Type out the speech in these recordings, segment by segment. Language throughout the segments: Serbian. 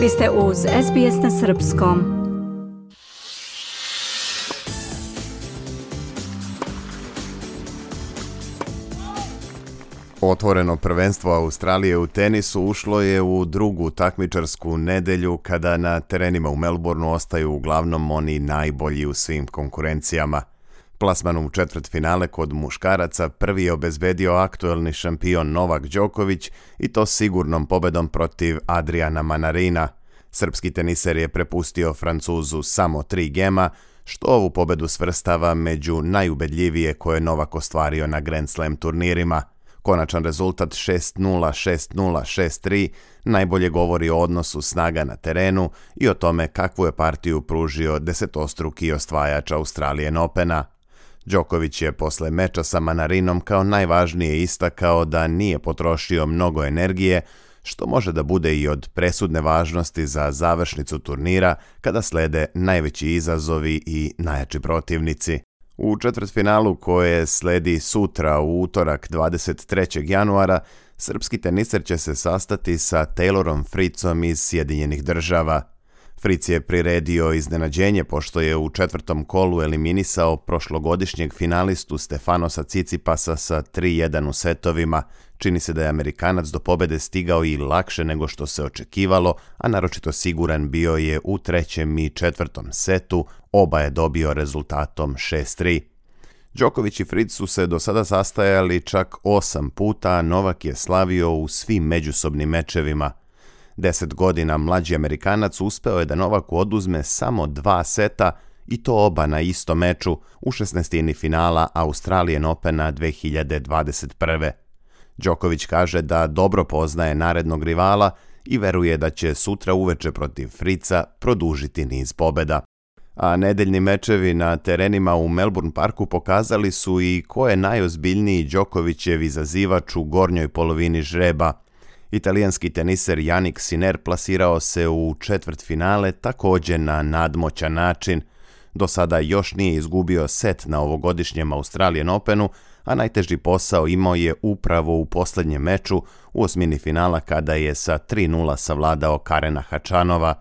Vi ste uz SBS na Srpskom. Otvoreno prvenstvo Australije u tenisu ušlo je u drugu takmičarsku nedelju kada na terenima u Melbourneu ostaju uglavnom oni najbolji u svim konkurencijama – Plasmanom u četvrt finale kod muškaraca prvi je obezbedio aktuelni šampion Novak Đoković i to sigurnom pobedom protiv Adriana Manarina. Srpski teniser je prepustio Francuzu samo tri gema, što ovu pobedu svrstava među najubedljivije koje je Novak ostvario na Grand Slam turnirima. Konačan rezultat 6-0, 6-0, 6-3 najbolje govori o odnosu snaga na terenu i o tome kakvu je partiju pružio desetostruki osvajač Australijan Opena. Đoković je posle meča sa Manarinom kao najvažnije istakao da nije potrošio mnogo energije, što može da bude i od presudne važnosti za završnicu turnira kada slede najveći izazovi i najjači protivnici. U četvrtfinalu koje sledi sutra u utorak 23. januara, srpski teniser će se sastati sa Taylorom Fricom iz Sjedinjenih država. Fric je priredio iznenađenje pošto je u četvrtom kolu eliminisao prošlogodišnjeg finalistu Stefanosa Cicipasa sa 3-1 u setovima. Čini se da je Amerikanac do pobede stigao i lakše nego što se očekivalo, a naročito siguran bio je u trećem i četvrtom setu, oba je dobio rezultatom 6-3. Đoković i Fritz su se do sada sastajali čak osam puta, Novak je slavio u svim međusobnim mečevima – Deset godina mlađi Amerikanac uspeo je da Novaku oduzme samo dva seta i to oba na istom meču u 16. finala Australijan Opena 2021. Đoković kaže da dobro poznaje narednog rivala i veruje da će sutra uveče protiv Frica produžiti niz pobeda. A nedeljni mečevi na terenima u Melbourne parku pokazali su i ko je najozbiljniji Đokovićev izazivač u gornjoj polovini žreba – Italijanski teniser Janik Sinner plasirao se u četvrt finale također na nadmoćan način. Do sada još nije izgubio set na ovogodišnjem Australian Openu, a najteži posao imao je upravo u poslednjem meču u osmini finala kada je sa 3-0 savladao Karena Hačanova.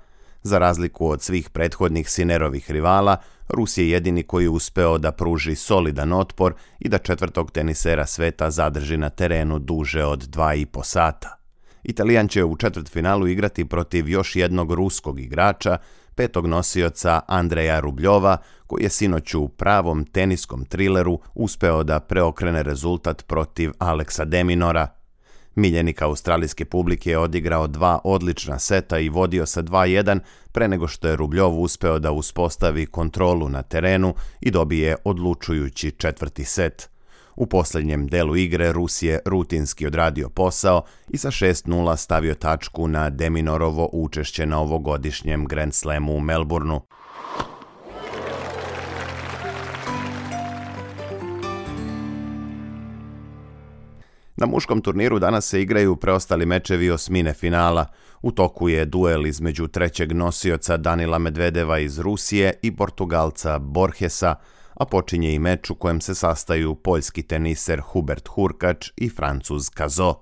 Za razliku od svih prethodnih Sinerovih rivala, Rus je jedini koji je uspeo da pruži solidan otpor i da četvrtog tenisera sveta zadrži na terenu duže od 2,5 sata. Italijan će u četvrtfinalu igrati protiv još jednog ruskog igrača, petog nosioca Andreja Rubljova, koji je sinoć u pravom teniskom trileru uspeo da preokrene rezultat protiv Aleksa Deminora. Miljenik australijske publike je odigrao dva odlična seta i vodio sa 2-1 pre nego što je Rubljov uspeo da uspostavi kontrolu na terenu i dobije odlučujući četvrti set. U posljednjem delu igre Rus je rutinski odradio posao i sa 6-0 stavio tačku na Deminorovo učešće na ovogodišnjem Grand Slamu u Melbourneu. Na muškom turniru danas se igraju preostali mečevi osmine finala. U toku je duel između trećeg nosioca Danila Medvedeva iz Rusije i Portugalca Borgesa, a počinje i meč u kojem se sastaju poljski teniser Hubert Hurkač i Francuz Kazo.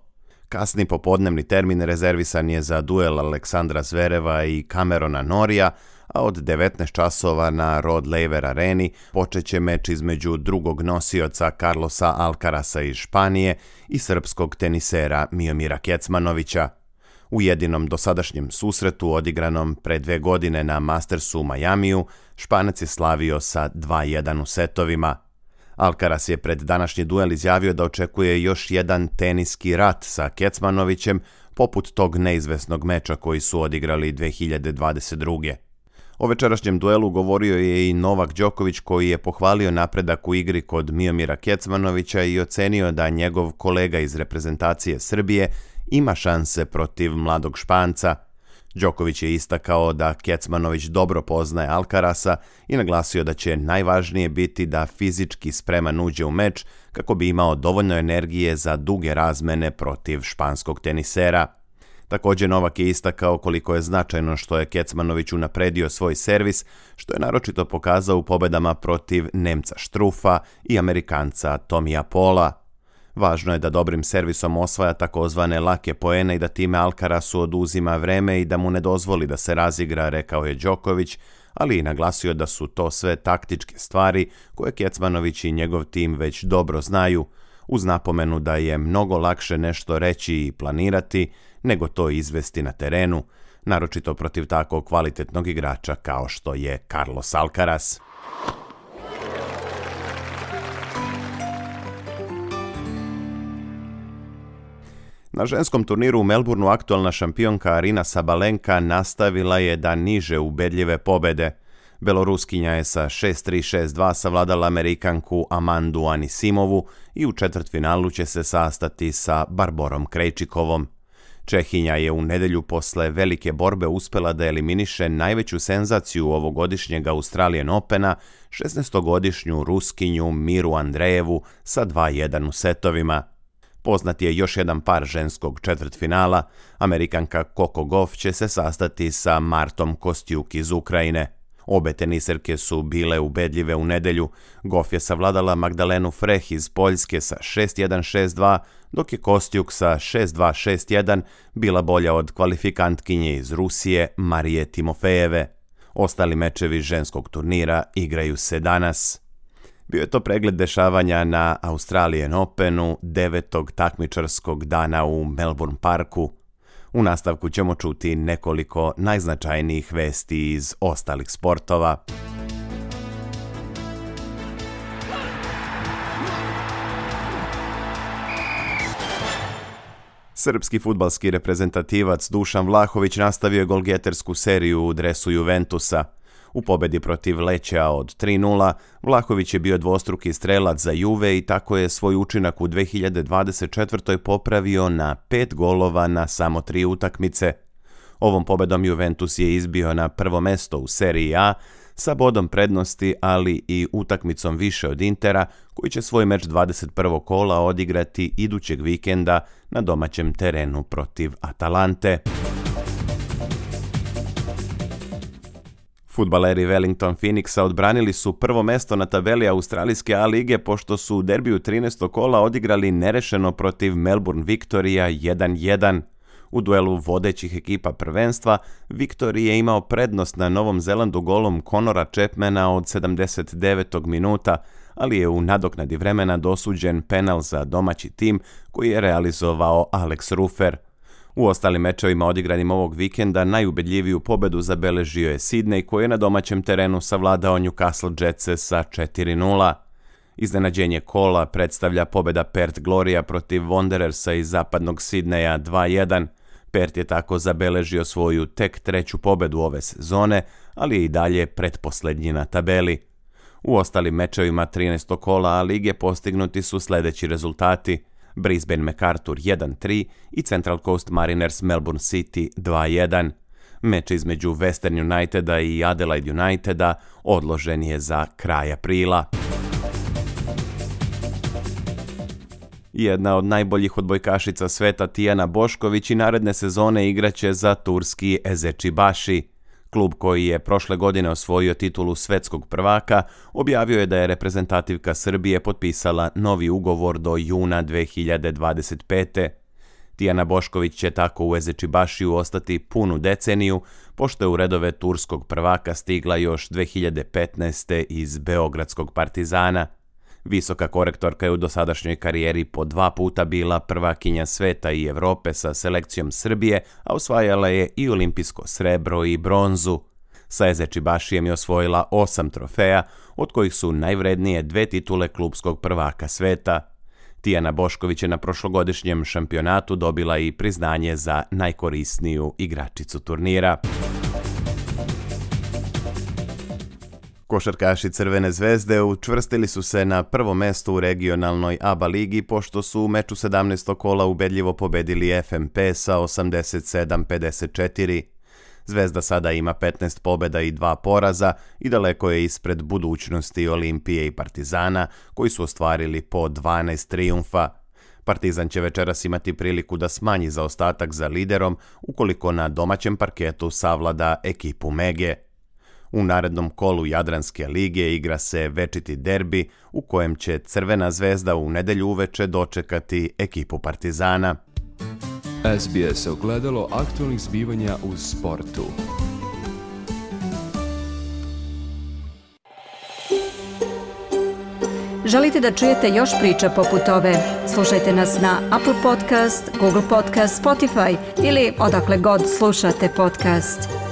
Kasni popodnevni termin rezervisan je za duel Aleksandra Zvereva i Camerona Norija, a od 19 časova na Rod Laver areni počeće meč između drugog nosioca Carlosa Alcarasa iz Španije i srpskog tenisera Miomira Kecmanovića. U jedinom dosadašnjem susretu odigranom pre dve godine na Mastersu u Majamiju, Španac je slavio sa 2-1 u setovima. Alcaraz je pred današnji duel izjavio da očekuje još jedan teniski rat sa Kecmanovićem, poput tog neizvesnog meča koji su odigrali 2022. O večerašnjem duelu govorio je i Novak Đoković koji je pohvalio napredak u igri kod Miomira Kecmanovića i ocenio da njegov kolega iz reprezentacije Srbije ima šanse protiv mladog Španca. Đoković je istakao da Kecmanović dobro poznaje Alkarasa i naglasio da će najvažnije biti da fizički spreman uđe u meč kako bi imao dovoljno energije za duge razmene protiv španskog tenisera. Takođe Novak je istakao koliko je značajno što je Kecmanović unapredio svoj servis, što je naročito pokazao u pobedama protiv Nemca Štrufa i Amerikanca Tomija Pola. Važno je da dobrim servisom osvaja takozvane lake poene i da time Alcarasu oduzima vreme i da mu ne dozvoli da se razigra, rekao je Đoković, ali i naglasio da su to sve taktičke stvari koje Kecmanović i njegov tim već dobro znaju, uz napomenu da je mnogo lakše nešto reći i planirati nego to izvesti na terenu, naročito protiv tako kvalitetnog igrača kao što je Carlos Alcaraz. Na ženskom turniru u Melbourneu aktualna šampionka Arina Sabalenka nastavila je da niže ubedljive pobede. Beloruskinja je sa 6-3-6-2 savladala Amerikanku Amandu Anisimovu i u četvrtfinalu će se sastati sa Barborom Krejčikovom. Čehinja je u nedelju posle velike borbe uspela da eliminiše najveću senzaciju ovogodišnjeg Australian Opena, 16-godišnju Ruskinju Miru Andrejevu sa 2-1 u setovima – Poznat je još jedan par ženskog četvrtfinala. Amerikanka Coco Gauff će se sastati sa Martom Kostjuk iz Ukrajine. Obe teniserke su bile ubedljive u nedelju. Goff je savladala Magdalenu Freh iz Poljske sa 6-1-6-2, dok je Kostjuk sa 6-2-6-1 bila bolja od kvalifikantkinje iz Rusije Marije Timofejeve. Ostali mečevi ženskog turnira igraju se danas. Bio je to pregled dešavanja na Australian Openu 9. takmičarskog dana u Melbourne Parku. U nastavku ćemo čuti nekoliko najznačajnijih vesti iz ostalih sportova. Srpski futbalski reprezentativac Dušan Vlahović nastavio je golgetersku seriju u dresu Juventusa – U pobedi protiv Leća od 3-0, Vlahović je bio dvostruki strelac za Juve i tako je svoj učinak u 2024. popravio na pet golova na samo tri utakmice. Ovom pobedom Juventus je izbio na prvo mesto u Seriji A, sa bodom prednosti, ali i utakmicom više od Intera, koji će svoj meč 21. kola odigrati idućeg vikenda na domaćem terenu protiv Atalante. Futbaleri Wellington Phoenixa odbranili su prvo mesto na tabeli Australijske A lige pošto su u derbiju 13. kola odigrali nerešeno protiv Melbourne Victoria 1-1. U duelu vodećih ekipa prvenstva, Victoria je imao prednost na Novom Zelandu golom Conora Chapmana od 79. minuta, ali je u nadoknadi vremena dosuđen penal za domaći tim koji je realizovao Alex Rufer – U ostalim mečevima odigranim ovog vikenda najubedljiviju pobedu zabeležio je Sidney koji je na domaćem terenu savladao Newcastle Jetse sa 4-0. Iznenađenje kola predstavlja pobeda Perth Gloria protiv Wanderersa iz zapadnog Sidneja 2-1. Perth je tako zabeležio svoju tek treću pobedu ove sezone, ali je i dalje pretposlednji na tabeli. U ostalim mečevima 13. kola A lige postignuti su sledeći rezultati – Brisbane MacArthur 1-3 i Central Coast Mariners Melbourne City 2-1. Meč između Western Uniteda i Adelaide Uniteda odložen je za kraj aprila. Jedna od najboljih odbojkašica sveta Tijana Bošković i naredne sezone igraće za turski Ezeči Baši. Klub koji je prošle godine osvojio titulu svetskog prvaka objavio je da je reprezentativka Srbije potpisala novi ugovor do juna 2025. Tijana Bošković će tako u Ezeči Ezečibašiju ostati punu deceniju, pošto je u redove turskog prvaka stigla još 2015. iz Beogradskog partizana – Visoka korektorka je u dosadašnjoj karijeri po dva puta bila prvakinja sveta i Evrope sa selekcijom Srbije, a osvajala je i olimpijsko srebro i bronzu. Sa Eze Čibašijem je osvojila osam trofeja, od kojih su najvrednije dve titule klubskog prvaka sveta. Tijana Bošković je na prošlogodišnjem šampionatu dobila i priznanje za najkorisniju igračicu turnira. Košarkaši Crvene zvezde učvrstili su se na prvo mesto u regionalnoj ABA ligi pošto su u meču 17. kola ubedljivo pobedili FMP sa 87-54. Zvezda sada ima 15 pobeda i 2 poraza i daleko je ispred budućnosti Olimpije i Partizana koji su ostvarili po 12 trijumfa. Partizan će večeras imati priliku da smanji zaostatak za liderom ukoliko na domaćem parketu savlada ekipu Mege. U narednom kolu Jadranske lige igra se večiti derbi u kojem će Crvena zvezda u nedelju uveče dočekati ekipu Partizana. SBS ogledalo aktualnih zbivanja u sportu. Želite da čujete još priča poput ove? Slušajte nas na Apple Podcast, Google Podcast, Spotify ili odakle god slušate podcast.